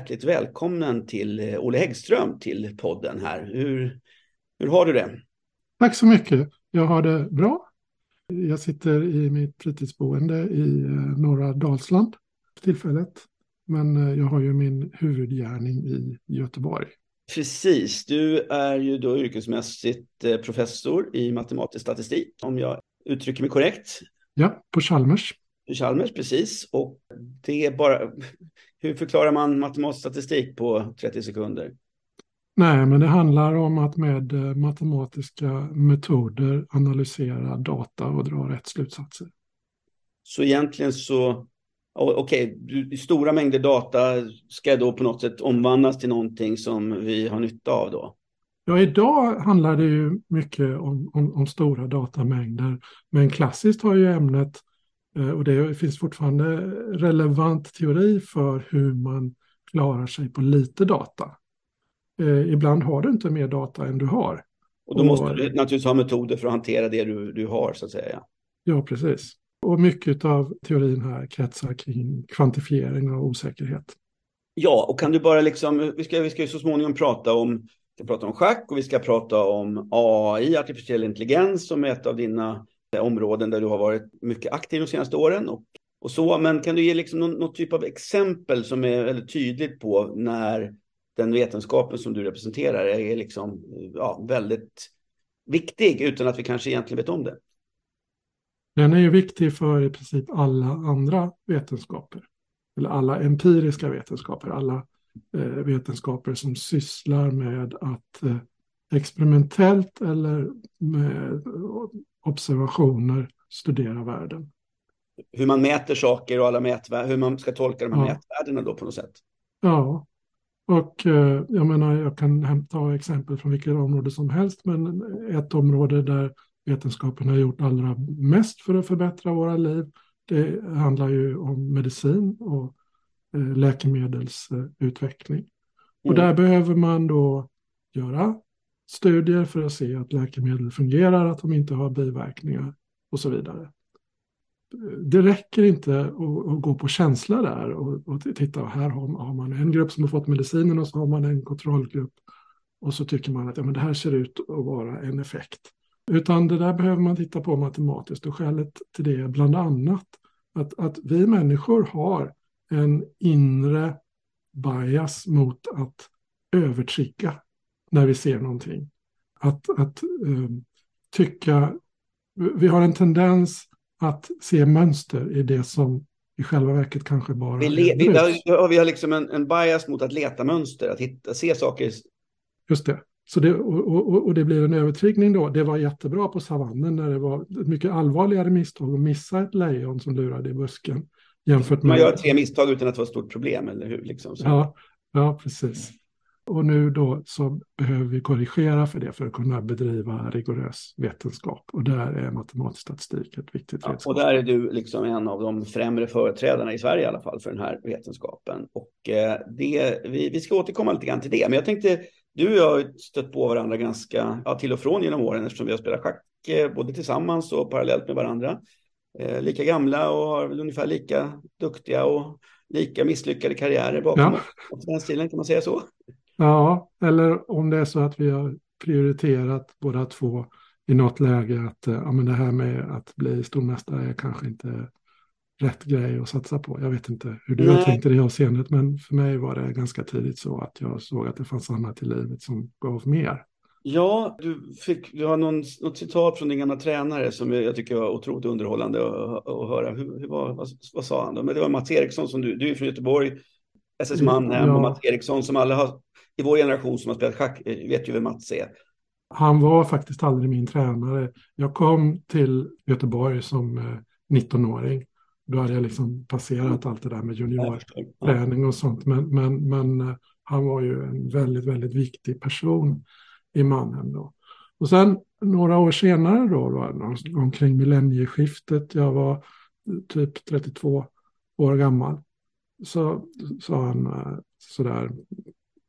hjärtligt välkommen till eh, Olle Häggström till podden här. Hur, hur har du det? Tack så mycket. Jag har det bra. Jag sitter i mitt fritidsboende i eh, norra Dalsland för tillfället. Men eh, jag har ju min huvudgärning i Göteborg. Precis, du är ju då yrkesmässigt professor i matematisk statistik, om jag uttrycker mig korrekt. Ja, på Chalmers. Chalmers, precis. Och det är bara... Hur förklarar man matematisk statistik på 30 sekunder? Nej, men det handlar om att med eh, matematiska metoder analysera data och dra rätt slutsatser. Så egentligen så, okej, okay, stora mängder data ska då på något sätt omvandlas till någonting som vi har nytta av då? Ja, idag handlar det ju mycket om, om, om stora datamängder, men klassiskt har ju ämnet och det finns fortfarande relevant teori för hur man klarar sig på lite data. Eh, ibland har du inte mer data än du har. Och då måste och, du naturligtvis ha metoder för att hantera det du, du har så att säga. Ja, precis. Och mycket av teorin här kretsar kring kvantifiering och osäkerhet. Ja, och kan du bara liksom, vi ska, vi ska ju så småningom prata om, vi ska prata om schack och vi ska prata om AI, artificiell intelligens, som är ett av dina områden där du har varit mycket aktiv de senaste åren och, och så. Men kan du ge liksom någon, någon typ av exempel som är väldigt tydligt på när den vetenskapen som du representerar är liksom, ja, väldigt viktig utan att vi kanske egentligen vet om det? Den är ju viktig för i princip alla andra vetenskaper. Eller alla empiriska vetenskaper, alla eh, vetenskaper som sysslar med att eh, experimentellt eller med observationer studera världen. Hur man mäter saker och alla mätvärden, hur man ska tolka de här ja. mätvärdena då på något sätt. Ja, och eh, jag menar jag kan hämta exempel från vilket område som helst, men ett område där vetenskapen har gjort allra mest för att förbättra våra liv, det handlar ju om medicin och eh, läkemedelsutveckling. Mm. Och där behöver man då göra studier för att se att läkemedel fungerar, att de inte har biverkningar och så vidare. Det räcker inte att, att gå på känsla där och, och titta, här har, har, man en grupp som har fått medicinen och så har man en kontrollgrupp och så tycker man att ja, men det här ser ut att vara en effekt. Utan det där behöver man titta på matematiskt och skälet till det är bland annat att, att vi människor har en inre bias mot att övertricka när vi ser någonting. Att, att uh, tycka, vi har en tendens att se mönster i det som i själva verket kanske bara vi, le, vi, har, vi har liksom en, en bias mot att leta mönster, att hitta, se saker. Just det. Så det, och, och, och det blir en övertryggning då. Det var jättebra på savannen när det var ett mycket allvarligare misstag att missa ett lejon som lurade i busken. Jämfört med... Man gör tre misstag utan att det var ett stort problem, eller hur? Liksom, ja, ja, precis. Och nu då så behöver vi korrigera för det för att kunna bedriva rigorös vetenskap. Och där är matematisk statistik ett viktigt redskap. Ja, och där är du liksom en av de främre företrädarna i Sverige i alla fall för den här vetenskapen. Och eh, det, vi, vi ska återkomma lite grann till det. Men jag tänkte, du och jag har stött på varandra ganska ja, till och från genom åren eftersom vi har spelat schack eh, både tillsammans och parallellt med varandra. Eh, lika gamla och har väl ungefär lika duktiga och lika misslyckade karriärer bakom ja. oss. Den stilen, kan man säga så? Ja, eller om det är så att vi har prioriterat båda två i något läge att eh, ja, men det här med att bli stormästare är kanske inte rätt grej att satsa på. Jag vet inte hur du Nej. har tänkt i det avseendet, men för mig var det ganska tidigt så att jag såg att det fanns annat i livet som gav mer. Ja, du, fick, du har någon, något citat från din gamla tränare som jag tycker var otroligt underhållande att, att höra. Hur, hur var, vad, vad, sa han? Då? Men det var Mats Eriksson som du, du är från Göteborg, SS Mannheim ja. och Mats Eriksson som alla har i vår generation som har spelat schack eh, vet ju vem Mats är. Han var faktiskt aldrig min tränare. Jag kom till Göteborg som 19-åring. Eh, Då hade jag liksom passerat allt det där med juniorträning och sånt. Men, men, men eh, han var ju en väldigt, väldigt viktig person i mannen då. Och sen några år senare då, då omkring millennieskiftet, jag var typ 32 år gammal, så sa han sådär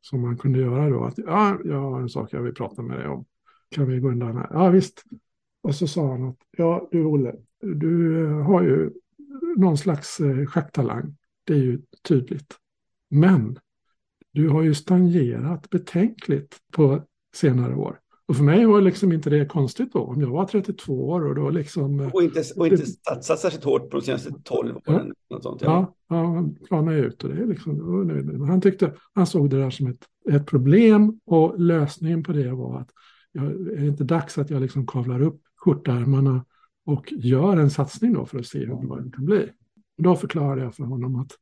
som man kunde göra då. Att ja, jag har en sak jag vill prata med dig om. Kan vi gå undan här? Ja, visst. Och så sa han att ja, du Olle, du eh, har ju någon slags eh, schacktalang. Det är ju tydligt. Men du har ju stagnerat betänkligt på senare år. Och för mig var liksom inte det konstigt då, om jag var 32 år och då liksom... Eh, och inte, och inte satsat särskilt hårt på de senaste 12 åren. Ja, sånt, ja, ja han planade ut och det liksom, han tyckte, han såg det där som ett, ett problem och lösningen på det var att jag, är det inte dags att jag liksom kavlar upp skjortärmarna och gör en satsning då för att se hur bra det kan bli. Då förklarade jag för honom att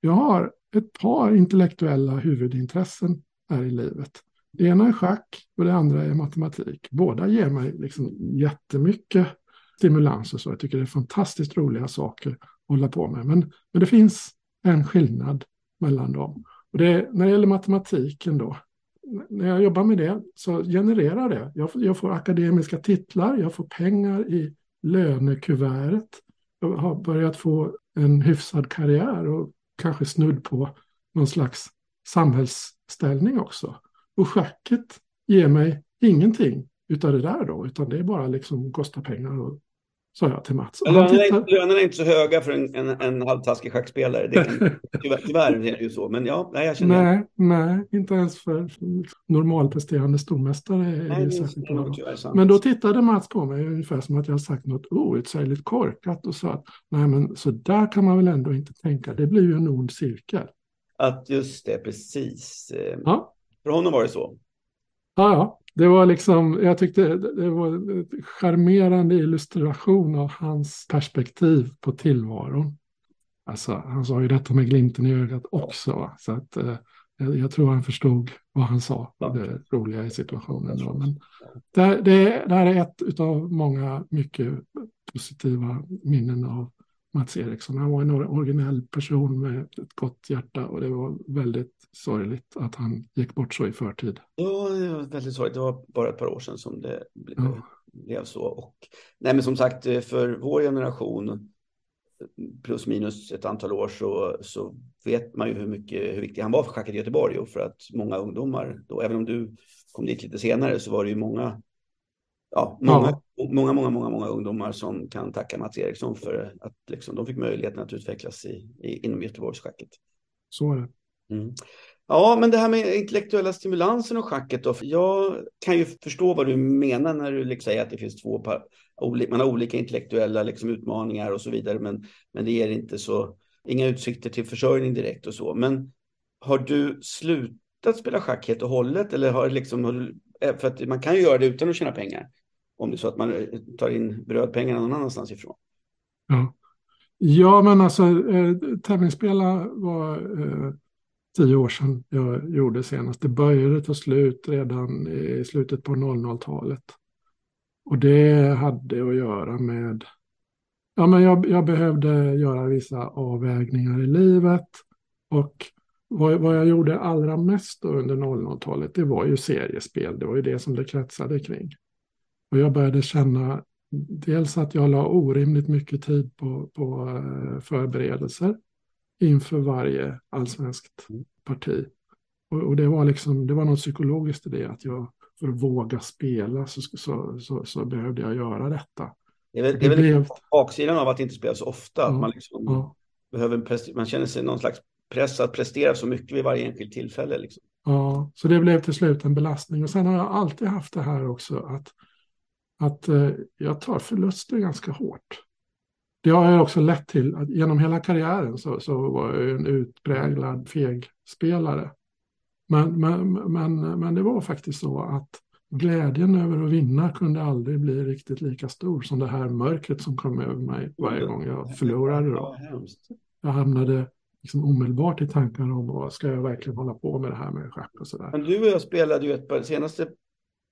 jag har ett par intellektuella huvudintressen här i livet. Det ena är schack och det andra är matematik. Båda ger mig liksom jättemycket stimulans och så. Jag tycker det är fantastiskt roliga saker att hålla på med. Men, men det finns en skillnad mellan dem. Och det, när det gäller matematiken då, när jag jobbar med det så genererar det. Jag, jag får akademiska titlar, jag får pengar i lönekuvertet. Jag har börjat få en hyfsad karriär och kanske snudd på någon slags samhällsställning också. Och schacket ger mig ingenting utav det där då, utan det är bara liksom kostar pengar och sa jag till Mats. Lönerna, tittar... lönerna är inte så höga för en, en, en halvtaskig schackspelare. Det kan, tyvärr, tyvärr är det ju så, men ja, nej, jag känner Nej, nej inte ens för normalpresterande stormästare är nej, det särskilt bra. Men då tittade Mats på mig ungefär som att jag sagt något outsägligt korkat och sa att nej, men så där kan man väl ändå inte tänka. Det blir ju en ond cirkel. Att just det, precis. Ja. För honom var det så. Ja, ja. Det var liksom, jag tyckte det var en charmerande illustration av hans perspektiv på tillvaron. Alltså, han sa ju detta med glimten i ögat också. Så att, eh, jag tror han förstod vad han sa, det roliga i situationen. Då. Men det, det, det här är ett av många mycket positiva minnen av Mats Eriksson. Han var en originell person med ett gott hjärta och det var väldigt sorgligt att han gick bort så i förtid. Ja, det var väldigt sorgligt. Det var bara ett par år sedan som det blev, ja. så. Och, nej, men som sagt, för vår generation, plus minus ett antal år, så, så vet man ju hur, mycket, hur viktig han var för schacket i Göteborg och för att många ungdomar, då, även om du kom dit lite senare, så var det ju många ja, många, ja. många, många, många, många ungdomar som kan tacka Mats Eriksson för att liksom, de fick möjligheten att utvecklas i, i, inom Göteborgsschacket. Så är det. Mm. Ja, men det här med intellektuella stimulansen och schacket då. Jag kan ju förstå vad du menar när du liksom säger att det finns två par, man har olika intellektuella liksom utmaningar och så vidare, men, men det ger inte så, inga utsikter till försörjning direkt och så. Men har du slutat spela schack helt och hållet eller har liksom, har du, eh, för att man kan ju göra det utan att tjäna pengar. Om det är så att man eh, tar in brödpengarna någon annanstans ifrån. Ja, ja men alltså eh, tävlingsspela var eh, tio år sedan jag gjorde senast. Det började ta slut redan i slutet på 00-talet. Och det hade att göra med, ja men jag, jag behövde göra vissa avvägningar i livet. Och vad, vad jag gjorde allra mest under 00-talet, det var ju seriespel. Det var ju det som det kretsade kring. Och jag började känna dels att jag la orimligt mycket tid på, på eh, förberedelser inför varje allsvenskt mm. parti. Och, och, det var liksom, det var något psykologiskt i det, att jag för att våga spela så, så, så, så behövde jag göra detta. Det är väl, det är väl blev... baksidan av att inte spela så ofta, ja, att man liksom ja. behöver, man känner sig någon slags press att prestera så mycket vid varje enskilt tillfälle. Liksom. Ja, så det blev till slut en belastning. Och sen har jag alltid haft det här också att, att eh, jag tar förluster ganska hårt det har också lett till att genom hela karriären så, så var jag en utpräglad fegspelare. Men, men, men, men det var faktiskt så att glädjen över att vinna kunde aldrig bli riktigt lika stor som det här mörkret som kom över mig varje gång jag förlorade. Då. Jag hamnade liksom omedelbart i tankar om vad ska jag verkligen hålla på med det här med schack och sådär. Men du och jag spelade ju ett senaste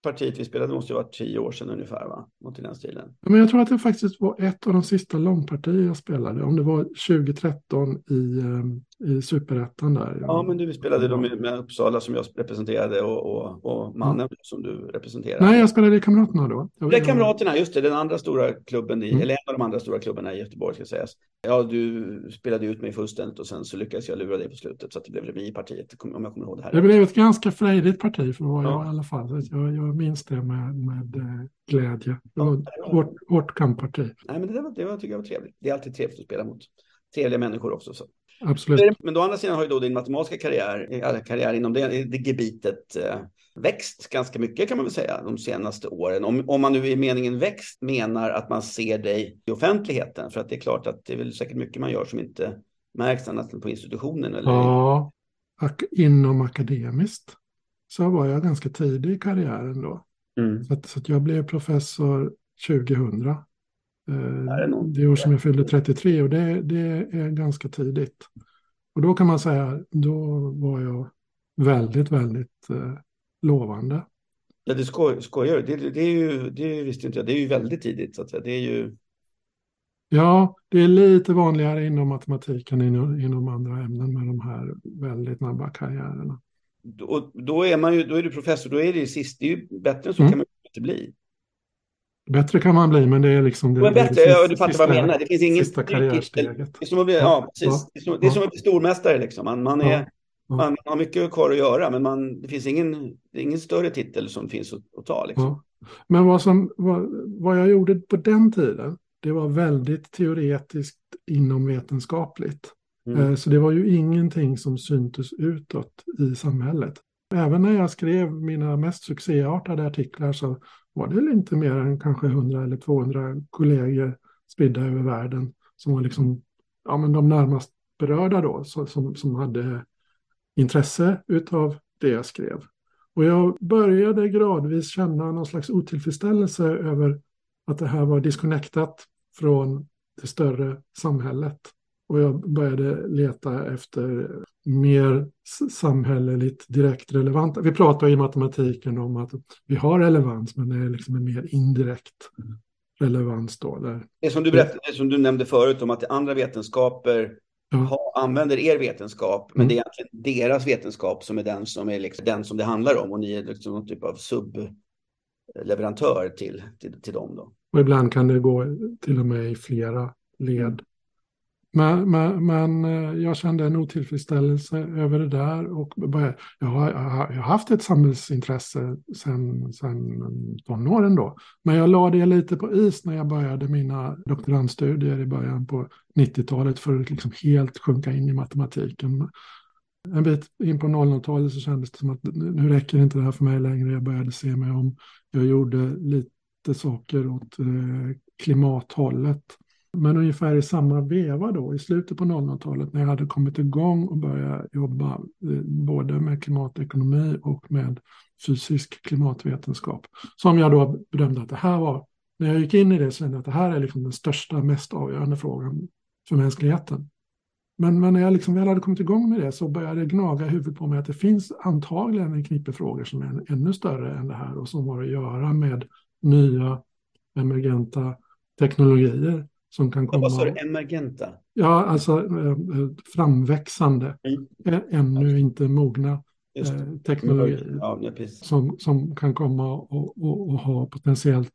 partiet vi spelade måste ju vara tio år sedan ungefär, va? Något i den stilen. Men jag tror att det faktiskt var ett av de sista långpartier jag spelade. Om det var 2013 i, ehm, i superettan där. Ja, men du spelade då med, med Uppsala som jag representerade och, och, och mannen mm. som du representerade. Nej, jag spelade i Kamraterna då. det är Kamraterna, just det. Den andra stora klubben, i, mm. eller en av de andra stora klubbarna i Göteborg ska sägas. Ja, du spelade ut mig fullständigt och sen så lyckades jag lura dig på slutet så att det blev remi i partiet, om jag kommer ihåg det här. Det blev ett ganska frejdigt parti för vad ja. jag i alla fall. Jag, jag minns det med, med eh, glädje. Det var ett hårt, hårt kampparti. Nej, men det, var, det var, tycker jag var trevligt. Det är alltid trevligt att spela mot trevliga människor också. Så. Absolut. Men å andra sidan har ju då din matematiska karriär, karriär inom det, det gebitet eh, växt ganska mycket kan man väl säga de senaste åren. Om, om man nu i meningen växt menar att man ser dig i offentligheten. För att det är klart att det är väl säkert mycket man gör som inte märks annat än på institutionen. Eller? Ja, inom akademiskt så var jag ganska tidig i karriären då. Mm. Så, att, så att jag blev professor 2000. Eh, det år som jag fyllde 33 och det, det är ganska tidigt. Och då kan man säga, då var jag väldigt, väldigt eh, lovande. Ja, det skoj, skojar det, det, är ju, det visste inte jag, det är ju väldigt tidigt så att säga. Det är ju... Ja, det är lite vanligare inom matematiken inom, inom andra ämnen med de här väldigt snabba karriärerna. Då, då är man ju, då är du professor, då är det sist, det är ju bättre än så mm. kan man inte bli. Bättre kan man bli, men det är liksom det. Men bättre, det ja, du fattar vad jag menar. Det finns inget sista karriärsteget. Det är som att bli, ja, precis. Det är som, det är som att bli stormästare liksom. Man, man är, man har mycket kvar att göra, men man, det finns ingen, det ingen större titel som finns att, att ta. Liksom. Men vad, som, vad, vad jag gjorde på den tiden, det var väldigt teoretiskt inomvetenskapligt. Mm. Eh, så det var ju ingenting som syntes utåt i samhället. Även när jag skrev mina mest succéartade artiklar så var det inte mer än kanske 100 eller 200 kollegor spridda över världen som var liksom ja, men de närmast berörda då, som, som hade intresse utav det jag skrev. Och jag började gradvis känna någon slags otillfredsställelse över att det här var disconnectat från det större samhället. Och jag började leta efter mer samhälleligt direkt relevanta. Vi pratar i matematiken om att vi har relevans, men det är liksom en mer indirekt relevans då. Där. Det som du berättade, som du nämnde förut om att andra vetenskaper ja. använder er vetenskap, men mm. det är egentligen deras vetenskap som är den som är liksom den som det handlar om och ni är liksom någon typ av subleverantör till, till, till dem. Då. Och ibland kan det gå till och med i flera led. Men, men, men, eh, jag kände en otillfredsställelse över det där och började, jag, har, jag har haft ett samhällsintresse sedan sen tonåren då. Men jag lade det lite på is när jag började mina doktorandstudier i början på 90-talet för att liksom helt sjunka in i matematiken. En bit in på 00-talet så kändes det som att nu räcker inte det här för mig längre. Jag började se mig om. Jag gjorde lite saker åt eh, klimathållet. Men ungefär i samma veva då, i slutet på 00-talet, när jag hade kommit igång och börjat jobba eh, både med klimatekonomi och med fysisk klimatvetenskap, som jag då bedömde att det här var, när jag gick in i det, så kände jag att det här är liksom den största, mest avgörande frågan för mänskligheten. Men, men när jag liksom väl hade kommit igång med det så började det gnaga i huvudet på mig att det finns antagligen en knippe frågor som är ännu större än det här och som har att göra med nya emergenta teknologier som kan komma. Vad sa du, emergenta? Ja, alltså eh, framväxande, mm. ännu inte mogna eh, teknologier ja, som, som kan komma och, och, och, ha potentiellt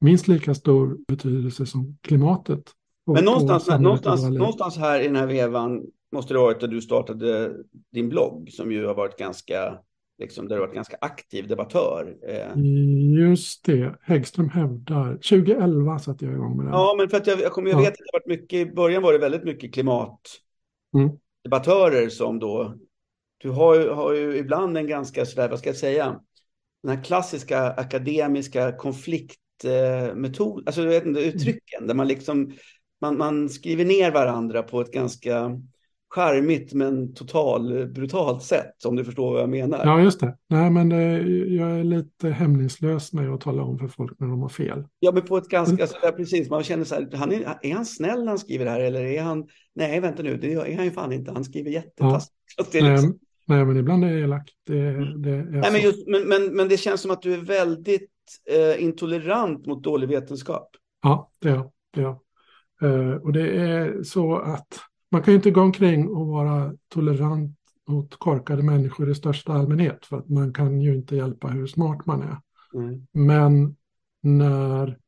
minst lika stor betydelse som klimatet. Men någonstans, någonstans, någonstans här i den här vevan måste det ha varit att du startade din blogg som ju har varit ganska liksom, där du varit ganska aktiv debattör. Eh. Just det, Häggström hävdar. 2011 satte jag igång med det. Ja, men för att jag, jag, kommer, jag vet att det varit mycket, i början var det väldigt mycket klimatdebattörer mm. som då, du har ju, har ju ibland en ganska sådär, vad ska jag säga, den här klassiska akademiska konfliktmetod, alltså jag vet inte, uttrycken, mm. där man liksom, man, man skriver ner varandra på ett ganska charmigt men total brutalt sätt, om du förstår vad jag menar. Ja, just det. Nej, men det, jag är lite hämningslös när jag talar om för folk när de har fel. Ja, men på ett ganska mm. sådär precis. Man känner så här, han är, är han snäll när han skriver det här eller är han, nej vänta nu, det är han ju fan inte, han skriver jättetaskigt. Ja. Nej, liksom... nej, men ibland är jag elak. Det, mm. det är nej, men, just, men, men, men det känns som att du är väldigt eh, intolerant mot dålig vetenskap. Ja, det är jag. Uh, och det är så att man kan ju inte gå omkring och vara tolerant mot korkade människor i största allmänhet, för att man kan ju inte hjälpa hur smart man är. Mm. Men när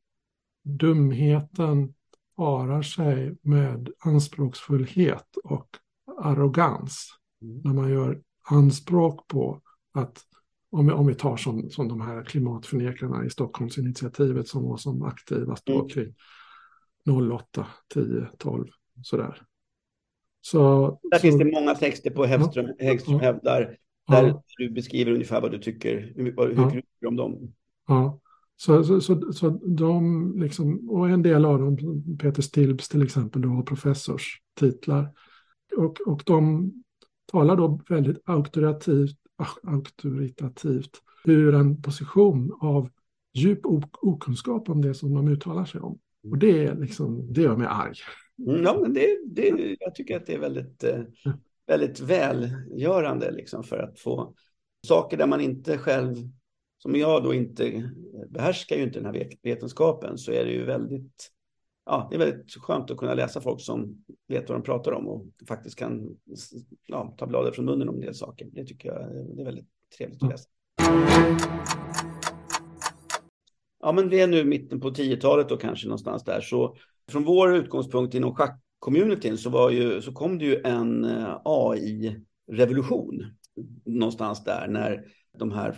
dumheten parar sig med anspråksfullhet och arrogans, mm. när man gör anspråk på att om vi, om vi tar som, som de här klimatförnekarna i Stockholmsinitiativet som var som aktivast mm. kring 08, 10, 12 sådär Så, där så, finns det många texter på Häggström, ja, Häggström ja, hävdar, där ja. du beskriver ungefär vad du tycker, hur, hur du tycker om dem. Ja, så, så, så, så de, liksom, och en del av dem, Peter Stilbs till exempel, då har professorstitlar. Och, och de talar då väldigt auktoritativt, auktoritativt ur en position av djup okunskap om det som de uttalar sig om. Och det, är liksom, det gör mig arg. Mm, ja, men det, det, jag tycker att det är väldigt, eh, väldigt välgörande liksom för att få saker där man inte själv, som jag då inte behärskar ju inte den här vetenskapen, så är det ju väldigt, ja, det är väldigt skönt att kunna läsa folk som vet vad de pratar om och faktiskt kan ja, ta bladet från munnen om en del saker. Det tycker jag det är väldigt trevligt att läsa. Ja, men det är nu mitten på 10-talet då kanske någonstans där. Så från vår utgångspunkt inom schackcommunityn så, var ju, så kom det ju en eh, AI-revolution någonstans där när de här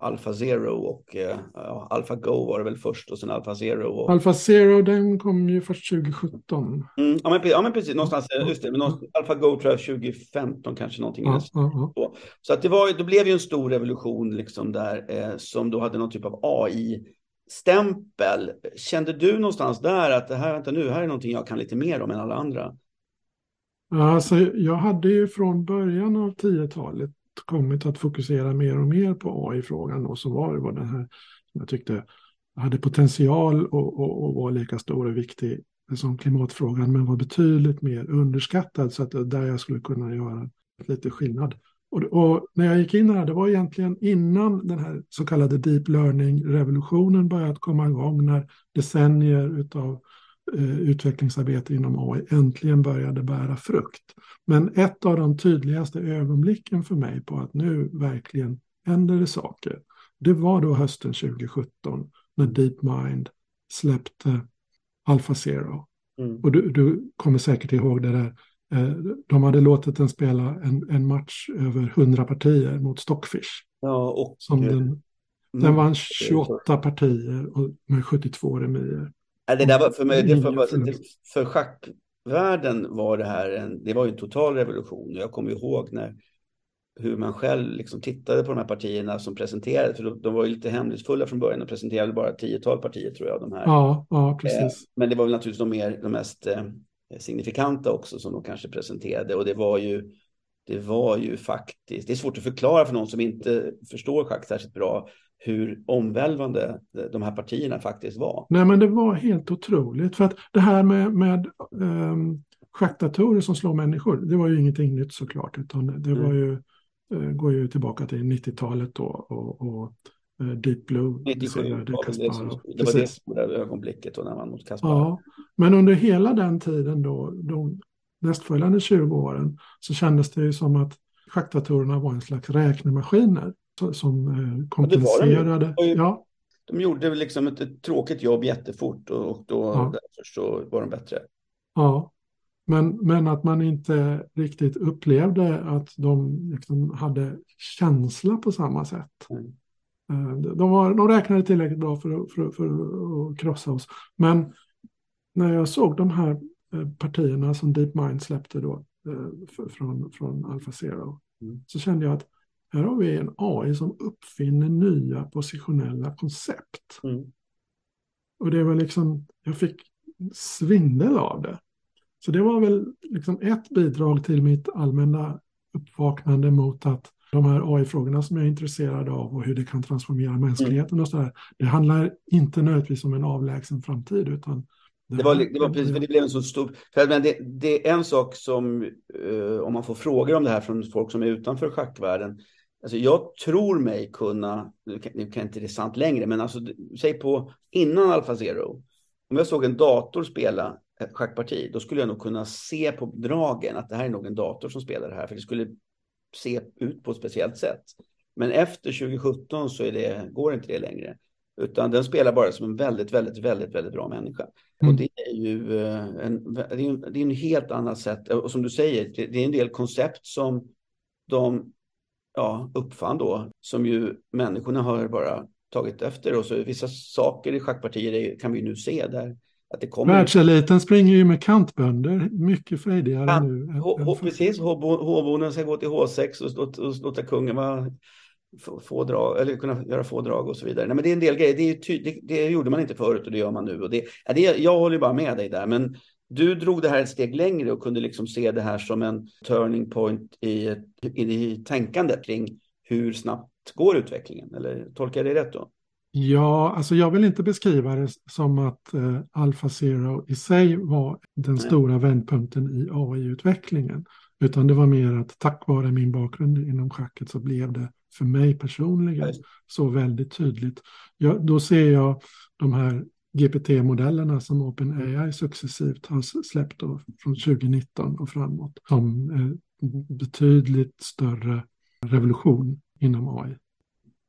Alpha Zero och uh, Alpha Go var det väl först och sen Alpha Zero. Och... Alpha Zero den kom ju först 2017. Mm, ja, men, ja men precis, någonstans, ja. just det, men någonstans, Alpha Go tror jag 2015 kanske någonting. Ja, ja, Så att det, var, det blev ju en stor revolution liksom där eh, som då hade någon typ av AI stämpel. Kände du någonstans där att det här, vänta nu, här är någonting jag kan lite mer om än alla andra? Alltså, jag hade ju från början av 10-talet kommit att fokusera mer och mer på AI-frågan och så var det var den här som jag tyckte hade potential och, och, och var lika stor och viktig som klimatfrågan men var betydligt mer underskattad så att där jag skulle kunna göra lite skillnad. Och, och, när jag gick in här, det var egentligen innan den här så kallade deep learning-revolutionen börjat komma igång, när decennier av eh, utvecklingsarbete inom AI äntligen började bära frukt. Men ett av de tydligaste ögonblicken för mig på att nu verkligen händer det saker, det var då hösten 2017 när DeepMind släppte AlphaZero. Mm. Och du, du kommer säkert ihåg det där de hade låtit den spela en, en match över 100 partier mot Stockfish. Ja, och, som den, mm, den vann 28 partier och med 72 remier. Ja, det där var för mig, det för, för schackvärlden var det här en, det var en total revolution. Jag kommer ihåg när hur man själv liksom tittade på de här partierna som presenterade, för de, var ju lite hemlighetsfulla från början och presenterade bara tiotal partier tror jag. De här. Ja, ja precis. Eh, men det var väl naturligtvis de, mer, de mest eh, signifikanta också som de kanske presenterade och det var ju det var ju faktiskt, det är svårt att förklara för någon som inte förstår schack särskilt bra hur omvälvande de här partierna faktiskt var. Nej men det var helt otroligt för att det här med, med um, schackdatorer som slår människor, det var ju ingenting nytt såklart utan det var mm. ju, uh, går ju tillbaka till 90-talet då och, och Deep Blue. 97 det, det, som, det var det stora ögonblicket då när man mot Kasparov. Ja, men under hela den tiden då, de nästföljande 20 åren, så kändes det ju som att schackdatorerna var en slags räknemaskiner som eh, kompenserade. Ja, de. ja. de gjorde liksom ett, tråkigt jobb jättefort och, och då ja. därför så var de bättre. Ja, men, men att man inte riktigt upplevde att de liksom hade känsla på samma sätt. Mm. Eh, de, var, de räknade tillräckligt bra för, för, för att krossa oss. Men när jag såg de här eh, partierna som DeepMind släppte då eh, från, från AlphaZero mm. så kände jag att här har vi en AI som uppfinner nya positionella koncept. Mm. Och det var liksom, jag fick svindel av det. Så det var väl liksom ett bidrag till mitt allmänna uppvaknande mot att de här AI-frågorna som jag är intresserad av och hur det kan transformera mänskligheten och så där. Det handlar inte nödvändigtvis om en avlägsen framtid utan det var, det var precis, för det blev en så stor... För men det, det är en sak som, uh, om man får frågor om det här från folk som är utanför schackvärlden. Alltså jag tror mig kunna, nu kan, nu kan inte det sant längre, men alltså, säg på innan AlphaZero. Om jag såg en dator spela ett schackparti, då skulle jag nog kunna se på dragen att det här är nog en dator som spelar det här, för det skulle se ut på ett speciellt sätt. Men efter 2017 så det, går inte det längre. Utan den spelar bara som en väldigt, väldigt, väldigt, väldigt bra människa. Mm. Och det är ju eh, en, det är en, det är en helt annat sätt. Och som du säger, det, det är en del koncept som de ja, uppfann då, som ju människorna har bara tagit efter. Och så vissa saker i schackpartier kan vi nu se där att det kommer... Världseliten springer ju med kantbönder mycket frejdigare ja, nu. H, precis, H-bonden ska gå till H6 och, och, och låta kungen vara få, få drag, eller kunna göra få drag och så vidare. Nej, men det är en del grejer. Det, är ty, det, det, gjorde man inte förut och det gör man nu. Och det, ja, det, jag håller bara med dig där, men du drog det här ett steg längre och kunde liksom se det här som en turning point i, i, i tänkandet kring hur snabbt går utvecklingen? Eller tolkar jag det rätt då? Ja, alltså jag vill inte beskriva det som att eh, Alpha Zero i sig var den Nej. stora vändpunkten i AI-utvecklingen. Utan det var mer att tack vare min bakgrund inom schacket så blev det för mig personligen Nej. så väldigt tydligt. Ja, då ser jag de här GPT-modellerna som OpenAI successivt har släppt då, från 2019 och framåt som eh, betydligt större revolution inom AI.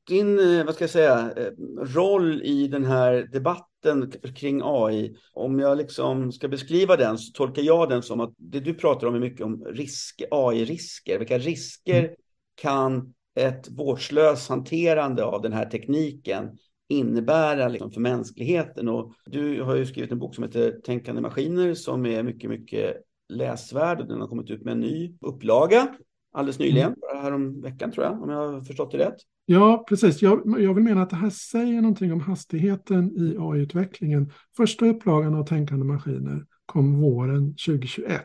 Din, eh, vad ska jag säga, eh, roll i den här debatten kring AI, om jag liksom ska beskriva den så tolkar jag den som att det du pratar om är mycket om risk, AI-risker. Vilka risker mm. kan ett vårdslöst hanterande av den här tekniken innebära liksom för mänskligheten? Och du har ju skrivit en bok som heter Tänkande maskiner som är mycket, mycket läsvärd och den har kommit ut med en ny upplaga alldeles nyligen, mm. härom veckan tror jag, om jag har förstått det rätt. Ja, precis. Jag, jag vill mena att det här säger någonting om hastigheten i AI-utvecklingen. Första upplagan av Tänkande maskiner kom våren 2021.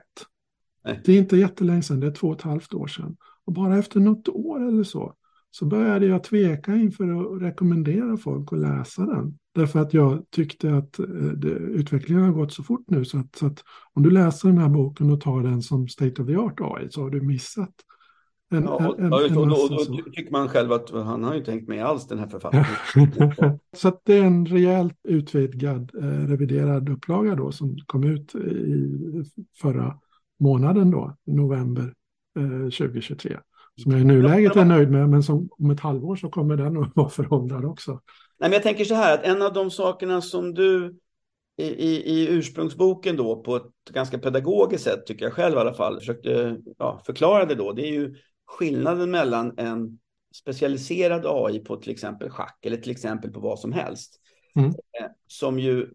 Nej. Det är inte jättelänge sedan, det är två och ett halvt år sedan. Och bara efter något år eller så, så började jag tveka inför att rekommendera folk att läsa den. Därför att jag tyckte att eh, det, utvecklingen har gått så fort nu så att, så att, om du läser den här boken och tar den som state of the art AI så har du missat en, ja, en, en, och, och, och, då tycker man själv att han har inte hängt med alls den här författaren. så det är en rejält utvidgad, eh, reviderad upplaga då som kom ut i förra månaden då, november eh, 2023. Som jag i nuläget är nöjd med, men som om ett halvår så kommer den att vara föråldrad också. Nej, men jag tänker så här att en av de sakerna som du i, i, i ursprungsboken då på ett ganska pedagogiskt sätt, tycker jag själv i alla fall, försökte ja, förklara det då, det är ju skillnaden mellan en specialiserad AI på till exempel schack eller till exempel på vad som helst. Mm. Eh, som ju,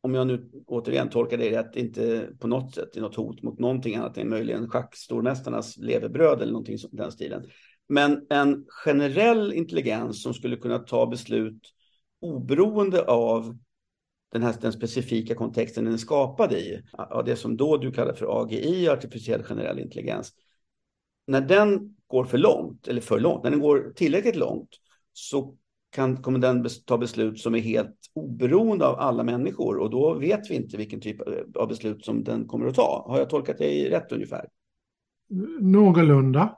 om jag nu återigen tolkar det rätt, inte på något sätt är något hot mot någonting annat än möjligen schackstormästarnas levebröd eller någonting i den stilen. Men en generell intelligens som skulle kunna ta beslut oberoende av den, här, den specifika kontexten den är skapad i, av det som då du kallar för AGI, artificiell generell intelligens, när den går för långt, eller för långt, när den går tillräckligt långt så kan, kommer den ta beslut som är helt oberoende av alla människor och då vet vi inte vilken typ av beslut som den kommer att ta. Har jag tolkat dig rätt ungefär? Någorlunda.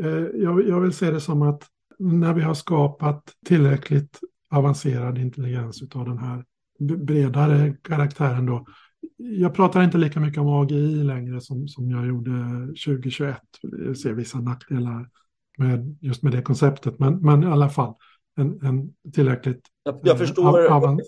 Eh, jag, jag vill se det som att när vi har skapat tillräckligt avancerad intelligens av den här bredare karaktären då jag pratar inte lika mycket om AGI längre som, som jag gjorde 2021. Jag ser vissa nackdelar med just med det konceptet, men, men i alla fall en, en tillräckligt... Jag, jag förstår, av,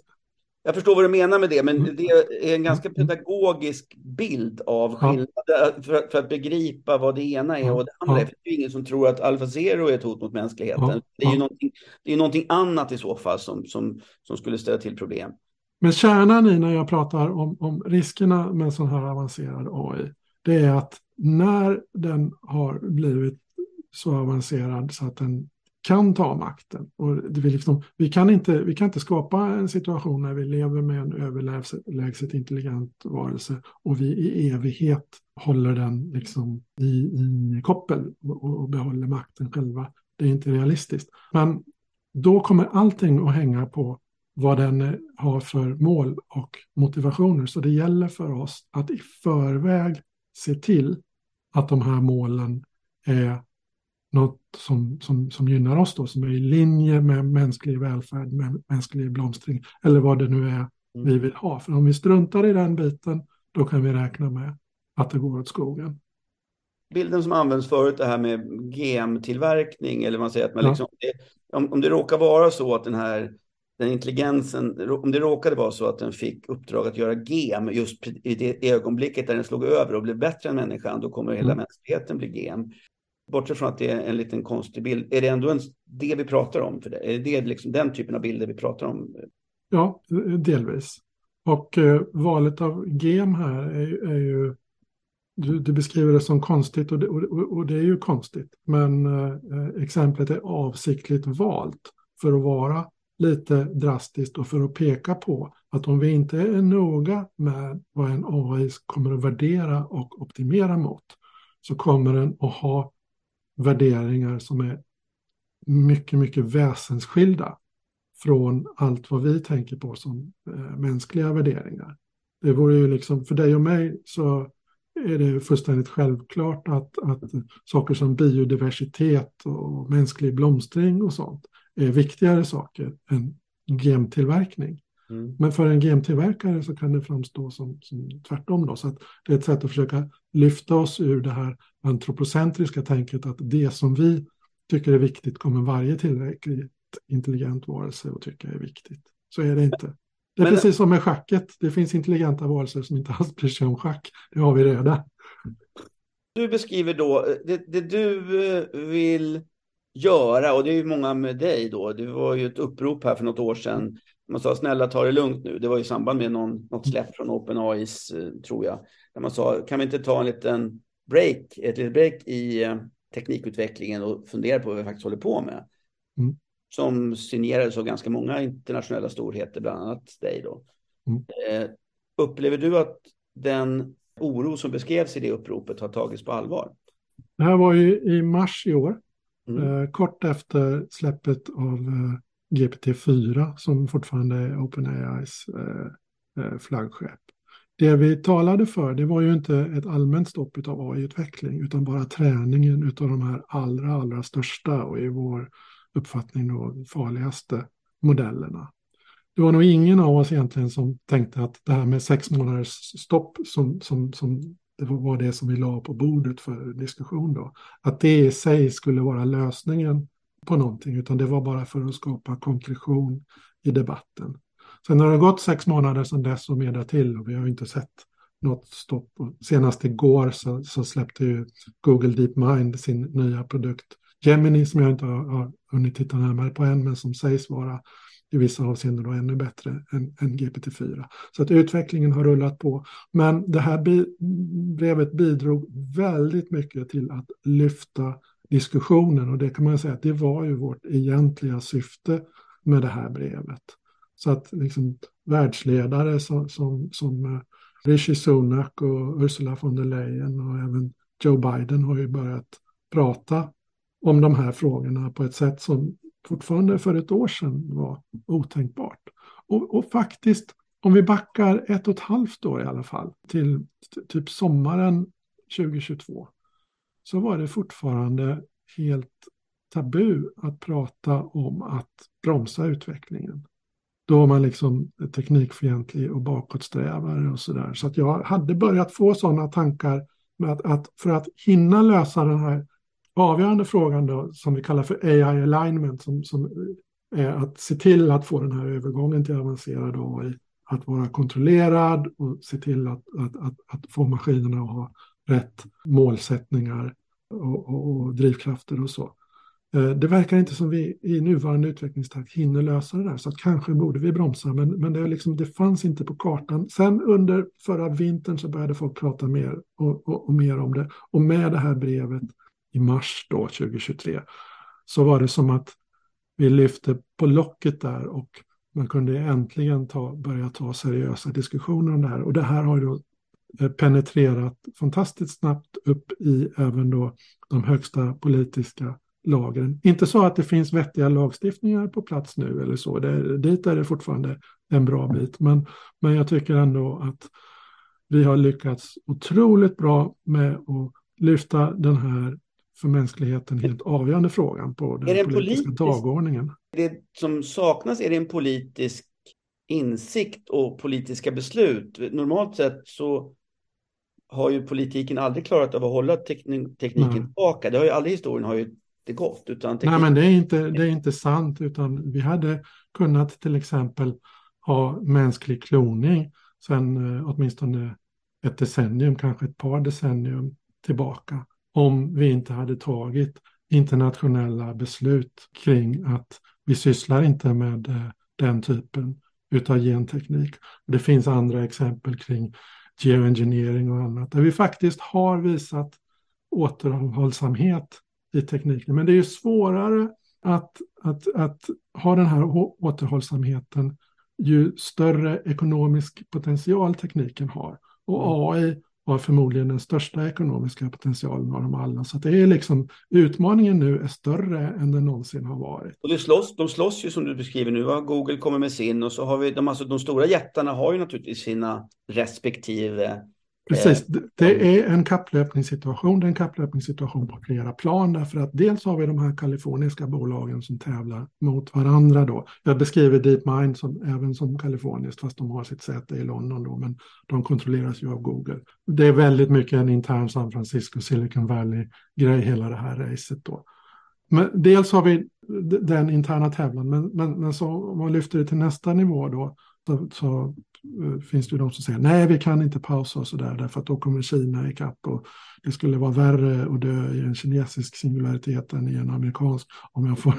jag förstår vad du menar med det, men mm. det är en ganska mm. pedagogisk bild av skillnaden ja. för, för, att begripa vad det ena är och det andra. Ja. Det är ingen som tror att Alfa Zero är ett hot mot mänskligheten. Ja. Det är ju någonting, det är någonting annat i så fall som, som, som skulle ställa till problem. Men kärnan i när jag pratar om, om riskerna med en sån här avancerad AI, det är att när den har blivit så avancerad så att den kan ta makten. Och det vill liksom, vi, kan inte, vi kan inte skapa en situation när vi lever med en överlägset intelligent varelse och vi i evighet håller den liksom i, i koppel och, och behåller makten själva. Det är inte realistiskt. Men då kommer allting att hänga på vad den har för mål och motivationer. Så det gäller för oss att i förväg se till att de här målen är något som, som, som gynnar oss då, som är i linje med mänsklig välfärd, med mänsklig blomstring eller vad det nu är vi mm. vill ha. För om vi struntar i den biten, då kan vi räkna med att det går åt skogen. Bilden som används förut, det här med GM-tillverkning, eller man säger att man ja. liksom, om, om det råkar vara så att den här den intelligensen, om det råkade vara så att den fick uppdrag att göra gem just i det ögonblicket där den slog över och blev bättre än människan, då kommer hela mm. mänskligheten bli gem. Bortsett från att det är en liten konstig bild, är det ändå en, det vi pratar om? För det? Är det liksom den typen av bilder vi pratar om? Ja, delvis. Och eh, valet av gem här är, är ju, du, du, beskriver det som konstigt och det, och, och det är ju konstigt. Men eh, exemplet är avsiktligt valt för att vara lite drastiskt och för att peka på att om vi inte är noga med vad en AI kommer att värdera och optimera mot så kommer den att ha värderingar som är mycket, mycket väsensskilda från allt vad vi tänker på som eh, mänskliga värderingar. Det vore ju liksom, för dig och mig så är det fullständigt självklart att, att saker som biodiversitet och mänsklig blomstring och sånt är viktigare saker än gemtillverkning. Mm. Men för en gemtillverkare så kan det framstå som, som tvärtom. Då. Så att det är ett sätt att försöka lyfta oss ur det här antropocentriska tänket att det som vi tycker är viktigt kommer varje tillräckligt intelligent varelse att tycka är viktigt. Så är det inte. Det är Men, precis som med schacket. Det finns intelligenta varelser som inte alls bryr sig om schack. Det har vi redan. Du beskriver då, det, det du eh, vill göra, och det är ju många med dig då, det var ju ett upprop här för något år sedan, man sa snälla ta det lugnt nu, det var i samband med någon, något släpp från OpenAIs, eh, tror jag, där man sa kan vi inte ta en liten break, ett litet break i eh, teknikutvecklingen och fundera på vad vi faktiskt håller på med. Mm. Som signerades av ganska många internationella storheter, bland annat dig då. Mm. Eh, upplever du att den oro som beskrevs i det uppropet har tagits på allvar? Det här var ju i mars i år, mm. eh, kort efter släppet av eh, GPT-4 som fortfarande är OpenAIs eh, eh, flaggskepp. Det vi talade för, det var ju inte ett allmänt stopp av AI-utveckling, utan bara träningen av de här allra, allra största och i vår uppfattning då farligaste modellerna. Det var nog ingen av oss egentligen som tänkte att det här med sex månaders stopp som, som, som det var det som vi la på bordet för diskussion då, att det i sig skulle vara lösningen på någonting, utan det var bara för att skapa konkretion i debatten. Sen har det gått sex månader sedan dess och mer till och vi har inte sett något stopp. Senast igår så, så släppte ju Google DeepMind sin nya produkt Gemini som jag inte har, har hunnit titta närmare på än men som sägs vara i vissa avseenden då ännu bättre än, än GPT-4. Så att utvecklingen har rullat på. Men det här bi brevet bidrog väldigt mycket till att lyfta diskussionen och det kan man säga att det var ju vårt egentliga syfte med det här brevet. Så att liksom världsledare som, som, som eh, Rishi Sunak och Ursula von der Leyen och även Joe Biden har ju börjat prata om de här frågorna på ett sätt som fortfarande för ett år sedan var otänkbart. Och, och faktiskt, om vi backar ett och ett halvt år i alla fall, till typ sommaren 2022, så var det fortfarande helt tabu att prata om att bromsa utvecklingen. Då var man liksom teknikfientlig och bakåtsträvare och sådär. Så att jag hade börjat få sådana tankar med att, att för att hinna lösa den här avgörande frågan då, som vi kallar för AI alignment, som, som är att se till att få den här övergången till avancerad AI att vara kontrollerad och se till att, att, att, att få maskinerna att ha rätt målsättningar och, och, och drivkrafter och så. Eh, det verkar inte som vi i nuvarande utvecklingstakt hinner lösa det där, så att kanske borde vi bromsa, men, men det, liksom, det fanns inte på kartan. Sen under förra vintern så började folk prata mer och, och, och, mer om det. Och med det här brevet i mars då, 2023, så var det som att vi lyfte på locket där och man kunde äntligen ta, börja ta seriösa diskussioner om det här. Och det här har då eh, penetrerat fantastiskt snabbt upp i även då de högsta politiska lagren. Inte så att det finns vettiga lagstiftningar på plats nu eller så, det, dit är det fortfarande en bra bit. Men, men jag tycker ändå att vi har lyckats otroligt bra med att lyfta den här för mänskligheten helt avgörande frågan på den politiska politisk, dagordningen. Det som saknas är det en politisk insikt och politiska beslut. Normalt sett så har ju politiken aldrig klarat av att hålla teknik, tekniken Nej. tillbaka. Det har ju aldrig historien har ju det gott. Utan teknik... Nej, men det är, inte, det är inte sant, utan vi hade kunnat till exempel ha mänsklig kloning sen eh, åtminstone ett decennium, kanske ett par decennium tillbaka om vi inte hade tagit internationella beslut kring att vi sysslar inte med eh, den typen utav genteknik. Det finns andra exempel kring geoengineering och annat där vi faktiskt har visat återhållsamhet i tekniken. Men det är ju svårare att, att, att ha den här återhållsamheten ju större ekonomisk potential tekniken har. Och mm. AI har förmodligen den största ekonomiska potentialen av dem alla. Så det är liksom, utmaningen nu är större än den någonsin har varit. Och det slåss, de slåss ju som du beskriver nu. Google kommer med sin och så har vi, de, alltså, de stora jättarna har ju naturligtvis sina respektive Precis, eh, det är en kapplöpningssituation. Det är en kapplöpningssituation på flera plan därför att dels har vi de här kaliforniska bolagen som tävlar mot varandra då. Jag beskriver DeepMind som, även som kaliforniskt fast de har sitt säte i London då, men de kontrolleras ju av Google. Det är väldigt mycket en intern San Francisco, Silicon Valley-grej hela det här racet då. Men dels har vi den interna tävlan, men, men, men så om man lyfter det till nästa nivå då, så, så finns det ju de som säger nej, vi kan inte pausa och så där, därför att då kommer Kina ikapp och det skulle vara värre att dö i en kinesisk singularitet än i en amerikansk, om jag får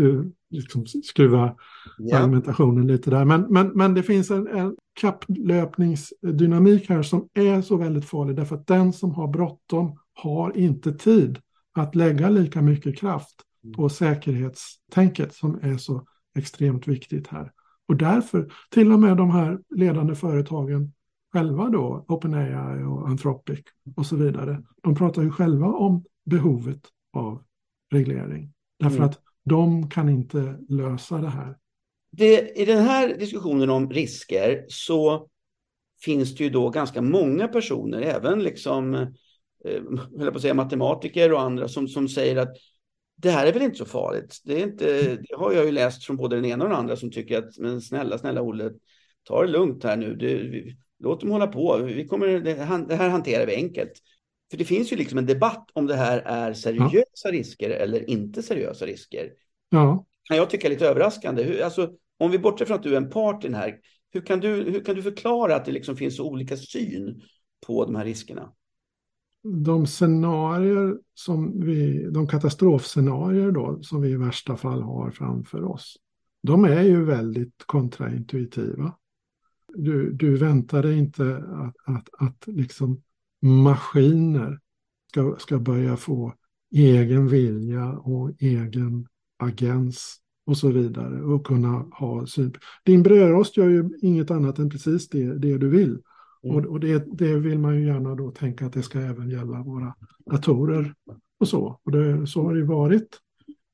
eh, liksom skruva ja. argumentationen lite där. Men, men, men det finns en, en kapplöpningsdynamik här som är så väldigt farlig, därför att den som har bråttom har inte tid att lägga lika mycket kraft på mm. säkerhetstänket som är så extremt viktigt här. Och därför, till och med de här ledande företagen själva då, OpenAI och Anthropic och så vidare, de pratar ju själva om behovet av reglering. Därför mm. att de kan inte lösa det här. Det, I den här diskussionen om risker så finns det ju då ganska många personer, även liksom, eh, jag på säga matematiker och andra, som, som säger att det här är väl inte så farligt. Det, är inte, det har jag ju läst från både den ena och den andra som tycker att men snälla, snälla Olle, ta det lugnt här nu. Det, låt dem hålla på. Vi kommer, det, det, här hanterar vi enkelt. För det finns ju liksom en debatt om det här är seriösa ja. risker eller inte seriösa risker. Ja. Kan jag tycka är lite överraskande. Hur, alltså, om vi bortser från att du är en part i den här, hur kan du, hur kan du förklara att det liksom finns så olika syn på de här riskerna? De scenarier som vi, de katastrofscenarier då som vi i värsta fall har framför oss, de är ju väldigt kontraintuitiva. Du, du väntar dig inte att, att, att liksom maskiner ska, ska börja få egen vilja och egen agens och så vidare och kunna ha syn. Din brödrost gör ju inget annat än precis det, det du vill. Mm. Och, och det, det, vill man ju gärna då tänka att det ska även gälla våra datorer och så. Och det, så har det varit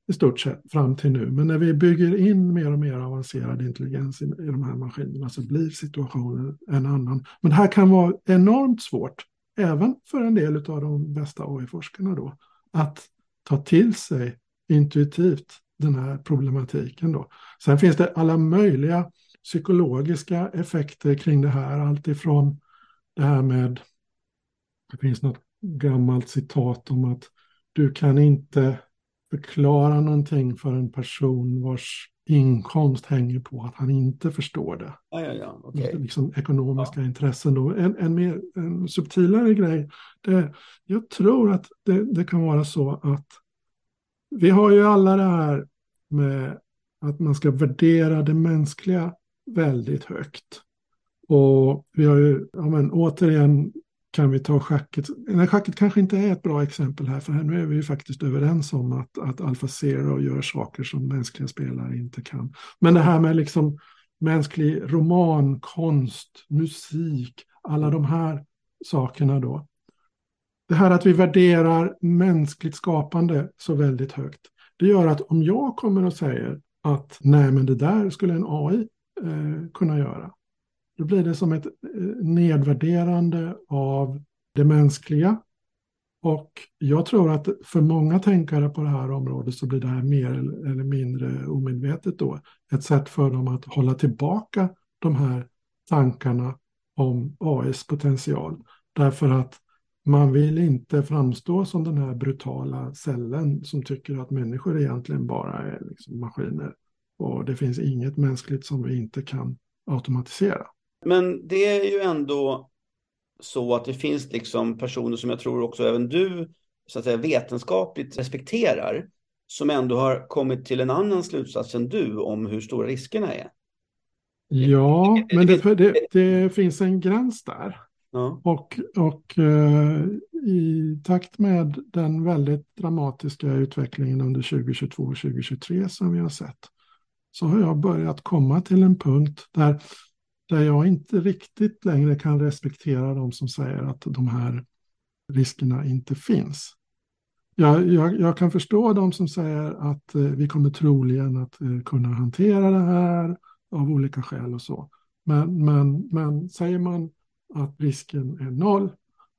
i stort sett fram till nu. Men när vi bygger in mer och mer avancerad intelligens i, i de här maskinerna så blir situationen en annan. Men det här kan vara enormt svårt, även för en del av de bästa AI-forskarna då, att ta till sig intuitivt den här problematiken då. Sen finns det alla möjliga psykologiska effekter kring det här. Allt ifrån det här med, det finns något gammalt citat om att du kan inte förklara någonting för en person vars inkomst hänger på att han inte förstår det. Ja, ja, ja. Okay. Liksom ekonomiska ja. intressen. Då. En, en, mer, en subtilare grej, det, jag tror att det, det kan vara så att vi har ju alla det här med att man ska värdera det mänskliga väldigt högt. Och vi har ju, ja men återigen kan vi ta schacket. Nej, schacket kanske inte är ett bra exempel här, för här nu är vi ju faktiskt överens om att, att AlphaZero gör saker som mänskliga spelare inte kan. Men det här med liksom mänsklig roman, konst, musik, alla de här sakerna då. Det här att vi värderar mänskligt skapande så väldigt högt. Det gör att om jag kommer och säger att nej men det där skulle en AI eh, kunna göra. Då blir det som ett eh, nedvärderande av det mänskliga. Och jag tror att för många tänkare på det här området så blir det här mer eller mindre omedvetet då. Ett sätt för dem att hålla tillbaka de här tankarna om AIs potential. Därför att man vill inte framstå som den här brutala cellen som tycker att människor egentligen bara är liksom maskiner. Och det finns inget mänskligt som vi inte kan automatisera. Men det är ju ändå så att det finns liksom personer som jag tror också även du så att säga, vetenskapligt respekterar som ändå har kommit till en annan slutsats än du om hur stora riskerna är. Ja, men det, det, det finns en gräns där. Ja. Och, och eh, i takt med den väldigt dramatiska utvecklingen under 2022 och 2023 som vi har sett så har jag börjat komma till en punkt där, där jag inte riktigt längre kan respektera de som säger att de här riskerna inte finns. Jag, jag, jag kan förstå de som säger att eh, vi kommer troligen att eh, kunna hantera det här av olika skäl och så. Men, men, men säger man att risken är noll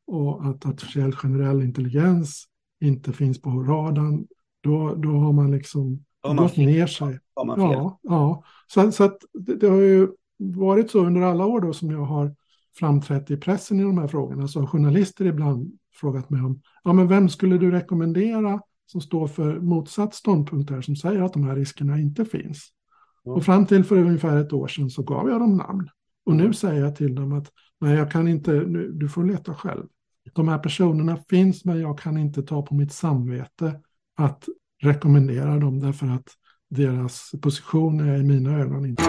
och att artificiell generell intelligens inte finns på radarn, då, då har man liksom gått ner sig. ja, ja. Så, så att det, det, har ju varit så under alla år då som jag har framträtt i pressen i de här frågorna, så har journalister ibland frågat mig om, ja men vem skulle du rekommendera som står för motsatt ståndpunkt här, som säger att de här riskerna inte finns? Mm. Och fram till för ungefär ett år sedan så gav jag dem namn. Och nu säger jag till dem att nej, jag kan inte, nu, du får leta själv. De här personerna finns, men jag kan inte ta på mitt samvete att rekommendera dem därför att deras position är i mina ögon inte.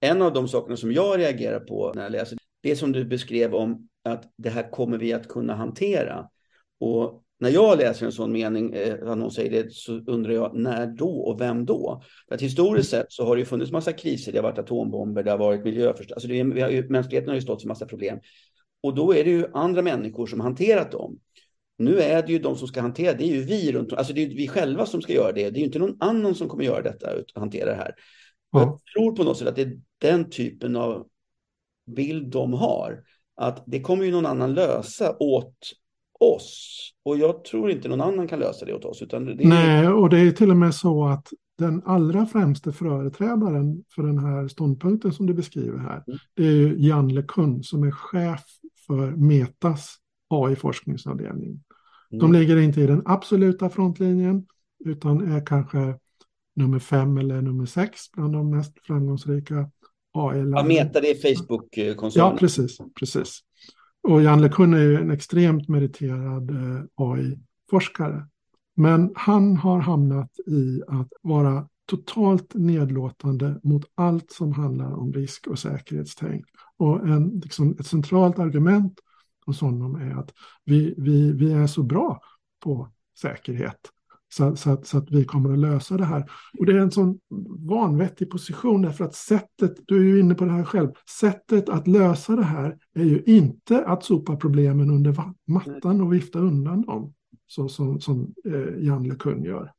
En av de sakerna som jag reagerar på när jag läser det som du beskrev om att det här kommer vi att kunna hantera. Och när jag läser en sån mening, eh, någon säger det, så undrar jag när då och vem då? För att historiskt sett så har det ju funnits massa kriser. Det har varit atombomber, det har varit miljöförstöring. Alltså det har mänskligheten har ju stått för massa problem. Och då är det ju andra människor som hanterat dem. Nu är det ju de som ska hantera det, är ju vi runt Alltså det är vi själva som ska göra det. Det är ju inte någon annan som kommer göra detta, hantera det här. Ja. Jag tror på något sätt att det är den typen av bild de har. Att det kommer ju någon annan lösa åt oss. Och jag tror inte någon annan kan lösa det åt oss. Utan är... Nej, och det är till och med så att den allra främste företrädaren för den här ståndpunkten som du beskriver här, mm. det är ju Jan LeCun som är chef för Metas AI-forskningsavdelning. De ligger inte i den absoluta frontlinjen, utan är kanske nummer fem eller nummer sex bland de mest framgångsrika AI-lärarna. Ja, Meta, det är Facebook-koncernen. Ja, precis, precis. Och Jan LeCun är ju en extremt meriterad eh, AI-forskare. Men han har hamnat i att vara totalt nedlåtande mot allt som handlar om risk och säkerhetstänk. Och en, liksom, ett centralt argument hos honom är att vi, vi, vi är så bra på säkerhet så, så, att, så att vi kommer att lösa det här. Och det är en sån vanvettig position därför att sättet, du är ju inne på det här själv, sättet att lösa det här är ju inte att sopa problemen under mattan och vifta undan dem, så som, som eh, Jan LeCun gör.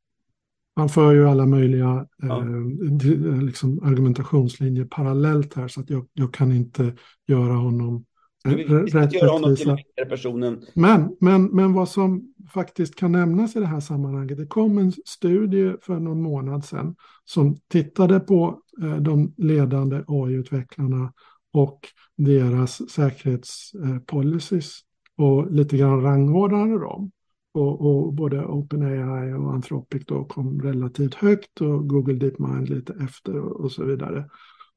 Han för ju alla möjliga ja. eh, liksom argumentationslinjer parallellt här så att jag, jag kan inte göra honom rätt göra honom till personen. Men, men, men vad som faktiskt kan nämnas i det här sammanhanget, det kom en studie för någon månad sedan som tittade på eh, de ledande AI-utvecklarna och deras säkerhetspolicies och lite grann rangordnade dem. Och, och, både OpenAI och Anthropic då kom relativt högt och Google DeepMind lite efter och, och så vidare.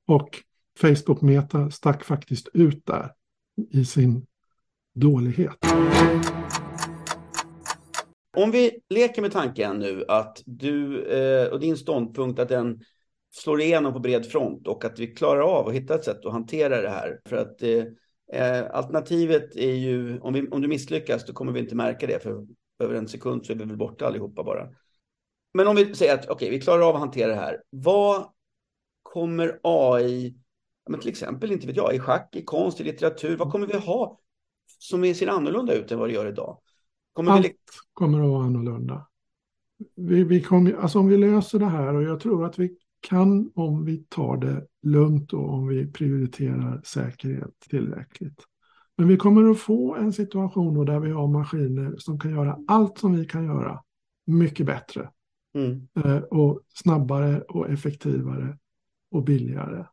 Och Facebook Meta stack faktiskt ut där i sin dålighet. Om vi leker med tanken nu att du eh, och din ståndpunkt att den slår igenom på bred front och att vi klarar av att hitta ett sätt att hantera det här. För att eh, eh, alternativet är ju, om, vi, om du misslyckas då kommer vi inte märka det för över en sekund så är vi väl borta allihopa bara. Men om vi säger att okej, okay, vi klarar av att hantera det här. Vad kommer AI men till exempel, inte vet jag, i schack, i konst, i litteratur. Vad kommer vi ha som ser annorlunda ut än vad det gör idag? Kommer Allt vi... kommer att vara annorlunda. Vi, vi kommer, alltså om vi löser det här och jag tror att vi kan om vi tar det lugnt och om vi prioriterar säkerhet tillräckligt. Men vi kommer att få en situation där vi har maskiner som kan göra allt som vi kan göra mycket bättre. Mm. Eh, och snabbare och effektivare och billigare.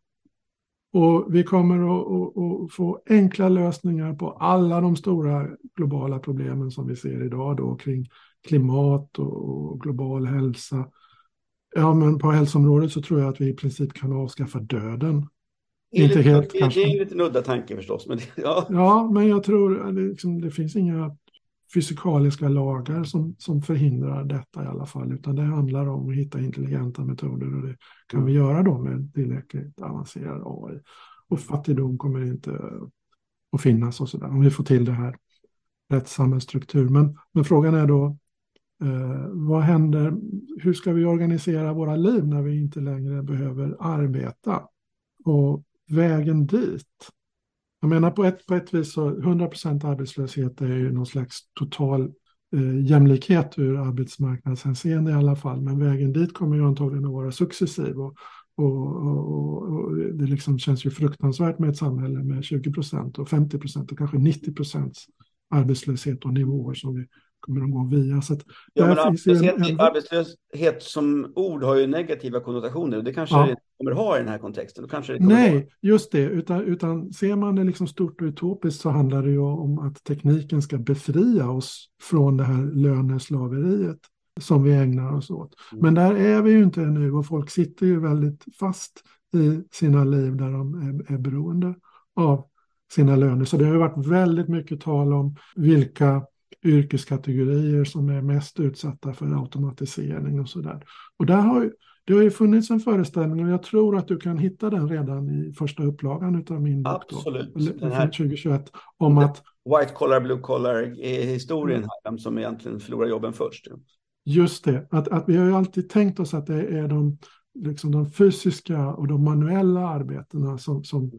Och vi kommer att, få enkla lösningar på alla de stora globala problemen som vi ser idag då kring klimat och global hälsa. Ja, men på hälsoområdet så tror jag att vi i princip kan avskaffa döden. Är, Inte helt, det, kanske. det är en lite udda tanke förstås. Men det, ja. ja, men jag tror att liksom, det finns inga fysikaliska lagar som, som förhindrar detta i alla fall, utan det handlar om att hitta intelligenta metoder och det kan vi göra då med tillräckligt avancerad AI. Och fattigdom kommer inte att finnas och sådär, om vi får till det här rätt samhällsstruktur. Men, men frågan är då, eh, vad händer, hur ska vi organisera våra liv när vi inte längre behöver arbeta? Och vägen dit, jag menar på ett, på ett vis så 100% arbetslöshet är ju någon slags total eh, jämlikhet ur arbetsmarknadshänseende i alla fall. Men vägen dit kommer ju antagligen att vara successiv. Och, och, och, och det liksom känns ju fruktansvärt med ett samhälle med 20% och 50% och kanske 90% arbetslöshet och nivåer som vi kommer att gå via. Så ja, men arbetslöshet, en, arbetslöshet som ord har ju negativa konnotationer. Det kanske ja. det kommer ha i den här kontexten. Då kanske Nej, vara... just det. Utan, utan ser man det liksom stort och utopiskt så handlar det ju om att tekniken ska befria oss från det här löneslaveriet som vi ägnar oss åt. Mm. Men där är vi ju inte ännu och folk sitter ju väldigt fast i sina liv där de är, är beroende av sina löner. Så det har ju varit väldigt mycket tal om vilka yrkeskategorier som är mest utsatta för automatisering och sådär. Och där har det har ju funnits en föreställning och jag tror att du kan hitta den redan i första upplagan av min bok. Absolut. Då, den här 2021. Om att... White collar, blue collar historien här, vem som egentligen förlorar jobben först. Just det, att, att vi har ju alltid tänkt oss att det är de, liksom de fysiska och de manuella arbetena som, som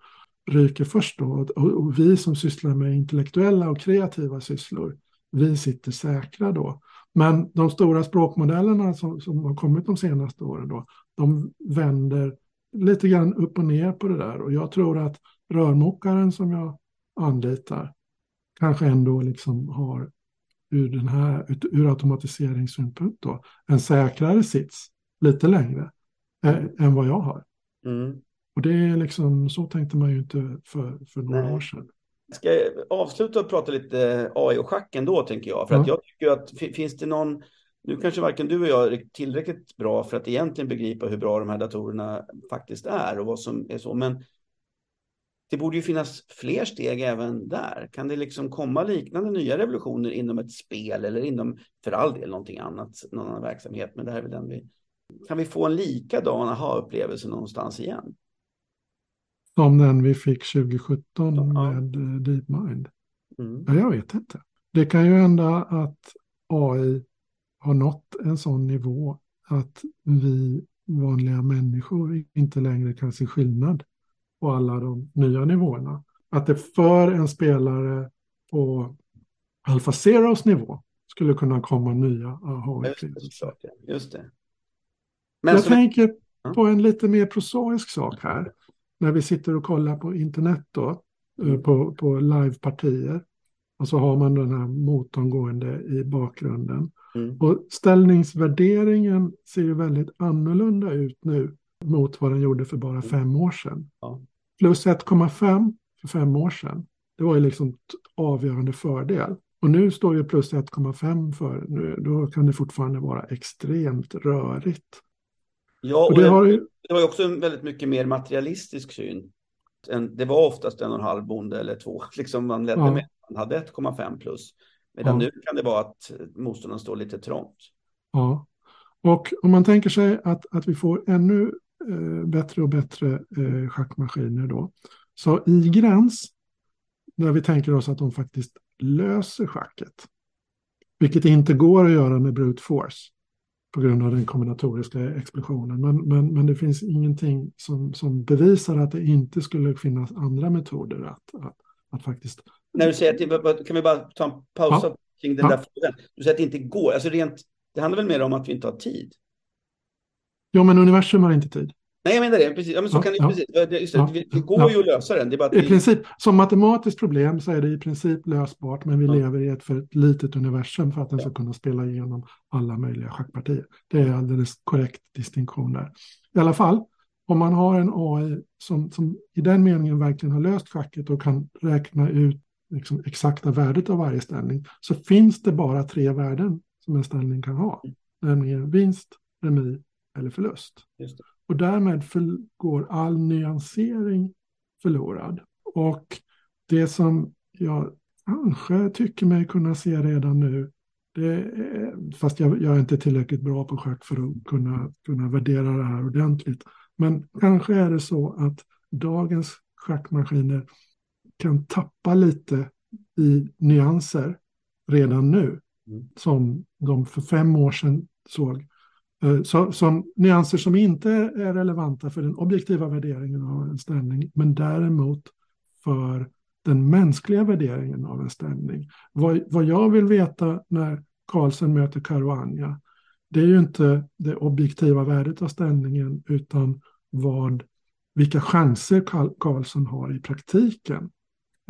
ryker först då. Och, och vi som sysslar med intellektuella och kreativa sysslor, vi sitter säkra då. Men de stora språkmodellerna som, som har kommit de senaste åren då, de vänder lite grann upp och ner på det där. Och jag tror att rörmokaren som jag anlitar kanske ändå liksom har ur, den här, ur automatiseringssynpunkt då, en säkrare sits lite längre äh, än vad jag har. Mm. Och det är liksom, så tänkte man ju inte för, för några Nej. år sedan. Ska avsluta och prata lite AI och schack ändå, tänker jag. För ja. att jag tycker att finns det någon, nu kanske varken du och jag är tillräckligt bra för att egentligen begripa hur bra de här datorerna faktiskt är och vad som är så, men det borde ju finnas fler steg även där. Kan det liksom komma liknande nya revolutioner inom ett spel eller inom, för all del, någonting annat, någon annan verksamhet, men det här är väl den vi... Kan vi få en likadan aha-upplevelse någonstans igen? Som den vi fick 2017 ja. med eh, DeepMind. Mm. Ja, jag vet inte. Det kan ju hända att AI har nått en sån nivå att vi vanliga människor inte längre kan se skillnad på alla de nya nivåerna. Att det för en spelare på Alpha Zeros nivå skulle kunna komma nya aha-upplevelser. Just det. Men jag tänker på en lite mer prosaisk sak här när vi sitter och kollar på internet då, eh, mm. på, på livepartier. Och så har man den här motorn gående i bakgrunden. Mm. Och ställningsvärderingen ser ju väldigt annorlunda ut nu mot vad den gjorde för bara mm. fem år sedan. Ja. Plus 1,5 för fem år sedan. Det var ju liksom avgörande fördel. Och nu står ju plus 1,5 för, nu, då kan det fortfarande vara extremt rörigt. Ja, och, och det, har ju... det var ju också en väldigt mycket mer materialistisk syn. Det var oftast en och en halv bonde eller två, liksom man ledde ja. med. Man hade 1,5 plus. Medan ja. nu kan det vara att motståndaren står lite trångt. Ja, och om man tänker sig att, att vi får ännu eh, bättre och bättre eh, schackmaskiner då. Så i gräns, när vi tänker oss att de faktiskt löser schacket, vilket inte går att göra med brute force, på grund av den kombinatoriska explosionen. Men, men, men det finns ingenting som, som bevisar att det inte skulle finnas andra metoder att, att, att faktiskt... När du säger att, kan vi bara ta en paus ja. kring den ja. där frågan? Du säger att det inte går, alltså rent, det handlar väl mer om att vi inte har tid? Jo, men universum har inte tid. Nej, jag menar det. Precis. Ja, men så ja, kan det, ja, precis. Just det, det går ju att lösa den. Det är bara I vi... princip, som matematiskt problem så är det i princip lösbart, men vi lever i ett för litet universum för att den ska kunna spela igenom alla möjliga schackpartier. Det är alldeles korrekt distinktion där. I alla fall, om man har en AI som, som i den meningen verkligen har löst schacket och kan räkna ut liksom exakta värdet av varje ställning, så finns det bara tre värden som en ställning kan ha, mm. nämligen vinst, remi eller förlust. Och därmed går all nyansering förlorad. Och det som jag kanske tycker mig kunna se redan nu. Det, fast jag, jag, är inte tillräckligt bra på schack för att kunna, kunna värdera det här ordentligt. Men kanske är det så att dagens schackmaskiner kan tappa lite i nyanser redan nu. Mm. Som de för fem år sedan såg. Eh, så, som nyanser som inte är relevanta för den objektiva värderingen av en ställning. Men däremot för den mänskliga värderingen av en ställning. Vad, vad jag vill veta när Karlsson möter Caruana, det är ju inte det objektiva värdet av ställningen utan vad, vilka chanser Karlsson har i praktiken.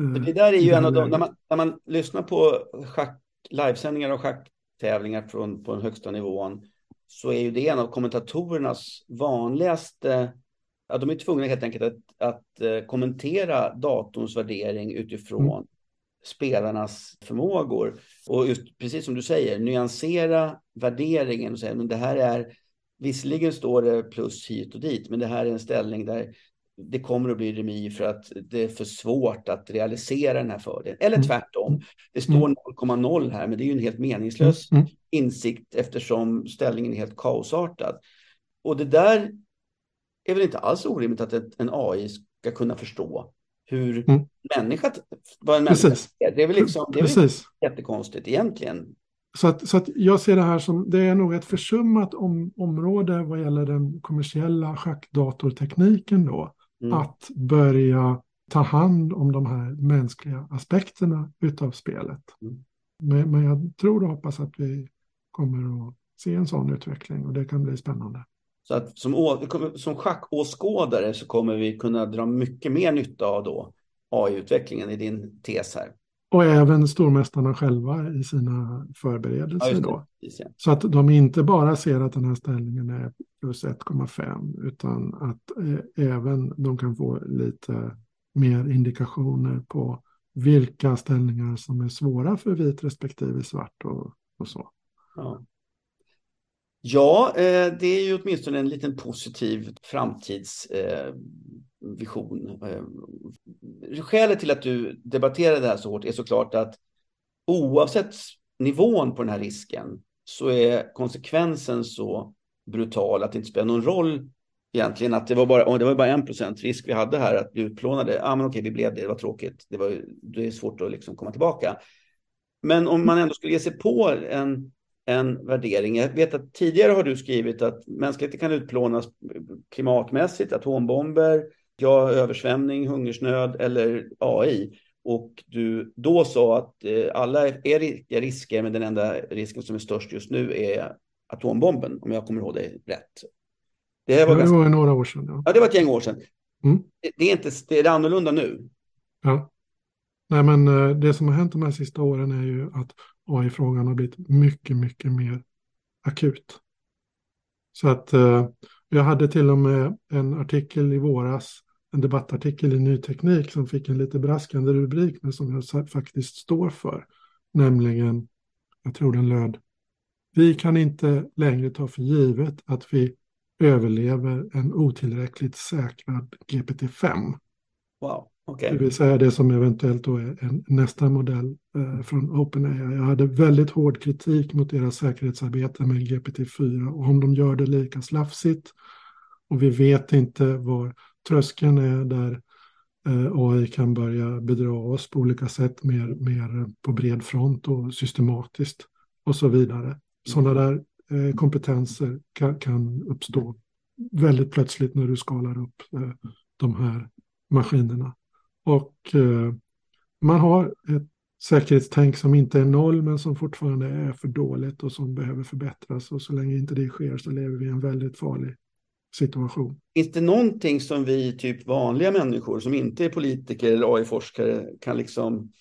Eh, det där är ju en av de, när man, när man lyssnar på schack, livesändningar och schacktävlingar från på den högsta nivån, så är ju det en av kommentatorernas vanligaste ja, de är tvungna helt enkelt att, att eh, kommentera datorns värdering utifrån mm. spelarnas förmågor. Och just precis som du säger, nyansera värderingen och säga men det här är, visserligen står det plus hit och dit, men det här är en ställning där det kommer att bli remi för att det är för svårt att realisera den här fördelen. Eller mm. tvärtom. Det står 0,0 mm. här, men det är ju en helt meningslös mm. insikt eftersom ställningen är helt kaosartad. Och det där är väl inte alls orimligt att en AI ska kunna förstå hur mm. människa, vad en människa Precis. är. Det är väl, liksom, det är väl jättekonstigt egentligen. Så att, så att jag ser det här som, det är nog ett försummat om, område vad gäller den kommersiella schackdatortekniken då. Mm. Att börja ta hand om de här mänskliga aspekterna utav spelet. Mm. Men, men jag tror och hoppas att vi kommer att se en sån utveckling och det kan bli spännande. Så att som, som schackåskådare så kommer vi kunna dra mycket mer nytta av då AI-utvecklingen i din tes här. Och även stormästarna själva i sina förberedelser ja, då. Ja. Så att de inte bara ser att den här ställningen är plus 1,5 utan att eh, även de kan få lite mer indikationer på vilka ställningar som är svåra för vit respektive svart och, och så. Ja. Ja, eh, det är ju åtminstone en liten positiv framtidsvision. Eh, vision. Eh, skälet till att du debatterar det här så hårt är såklart att oavsett nivån på den här risken så är konsekvensen så brutal att det inte spelar någon roll egentligen att det var bara, det var bara en procent risk vi hade här att bli utplånade. Ja, ah, men okej, vi blev det, det var tråkigt. Det, var, det är svårt att liksom komma tillbaka. Men om man ändå skulle ge sig på en en värdering. Jag vet att tidigare har du skrivit att mänskligheten kan utplånas klimatmässigt, atombomber, ja, översvämning, hungersnöd eller AI. Och du då sa att eh, alla är risker, men den enda risken som är störst just nu är atombomben, om jag kommer ihåg det rätt. Det var, ja, ganska... det var några år sedan. Ja. ja, det var ett gäng år sedan. Mm. Det, är inte, det är annorlunda nu. Ja. Nej, men eh, det som har hänt de här sista åren är ju att AI-frågan har blivit mycket, mycket mer akut. Så att eh, jag hade till och med en artikel i våras, en debattartikel i Ny Teknik som fick en lite braskande rubrik men som jag faktiskt står för. Nämligen, jag tror den löd, vi kan inte längre ta för givet att vi överlever en otillräckligt säkrad GPT-5. Wow. Okay. Det vill säga det som eventuellt då är en, nästa modell eh, från OpenAI. Jag hade väldigt hård kritik mot deras säkerhetsarbete med GPT-4 och om de gör det lika slafsigt och vi vet inte var tröskeln är där eh, AI kan börja bedra oss på olika sätt mer, mer på bred front och systematiskt och så vidare. Sådana där eh, kompetenser kan, kan, uppstå väldigt plötsligt när du skalar upp eh, de här maskinerna. Och man har ett säkerhetstänk som inte är noll men som fortfarande är för dåligt och som behöver förbättras. Och så länge inte det sker så lever vi i en väldigt farlig situation. Finns det någonting som vi, typ vanliga människor som inte är politiker eller AI-forskare, kan liksom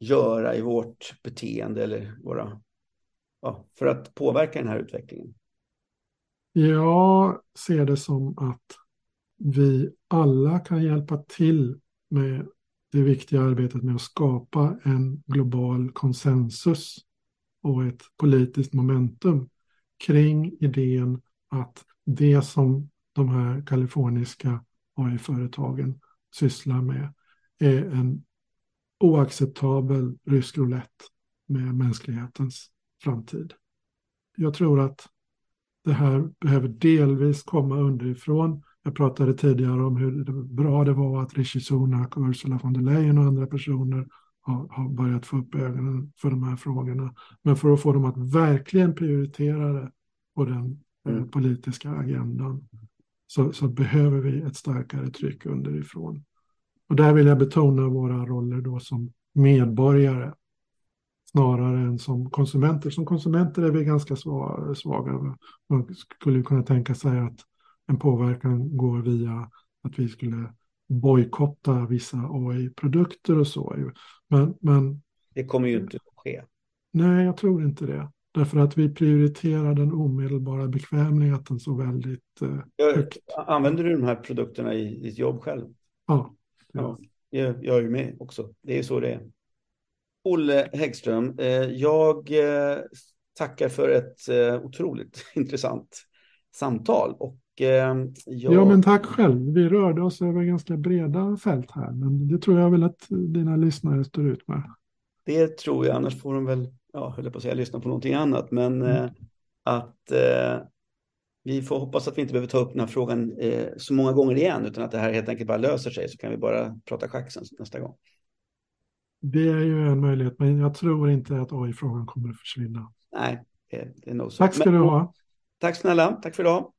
göra i vårt beteende eller våra, ja, för att påverka den här utvecklingen? Jag ser det som att vi alla kan hjälpa till med det viktiga arbetet med att skapa en global konsensus och ett politiskt momentum kring idén att det som de här kaliforniska AI-företagen sysslar med är en oacceptabel rysk roulette med mänsklighetens framtid. Jag tror att det här behöver delvis komma underifrån. Jag pratade tidigare om hur bra det var att Rishi Sunak och Ursula von der Leyen och andra personer har, har börjat få upp ögonen för de här frågorna. Men för att få dem att verkligen prioritera det på den mm. politiska agendan så, så, behöver vi ett starkare tryck underifrån. Och där vill jag betona våra roller då som medborgare snarare än som konsumenter. Som konsumenter är vi ganska svaga. Man skulle kunna tänka sig att en påverkan går via att vi skulle bojkotta vissa AI-produkter och så. Men, men, det kommer ju inte att ske. Nej, jag tror inte det. Därför att vi prioriterar den omedelbara bekvämligheten så väldigt eh, högt. Använder du de här produkterna i ditt jobb själv? Ja. ja. Jag, jag är ju med också. Det är så det är. Olle Häggström, eh, jag eh, tackar för ett eh, otroligt intressant samtal. Och, jag... Ja, men tack själv. Vi rörde oss över ganska breda fält här, men det tror jag väl att dina lyssnare står ut med. Det tror jag, annars får de väl, ja, höll på att säga, lyssna på någonting annat, men mm. att eh, vi får hoppas att vi inte behöver ta upp den här frågan eh, så många gånger igen, utan att det här helt enkelt bara löser sig, så kan vi bara prata schack sen nästa gång. Det är ju en möjlighet, men jag tror inte att AI-frågan kommer att försvinna. Nej, det, det är nog så. Tack ska men, du ha. Tack snälla, tack för idag.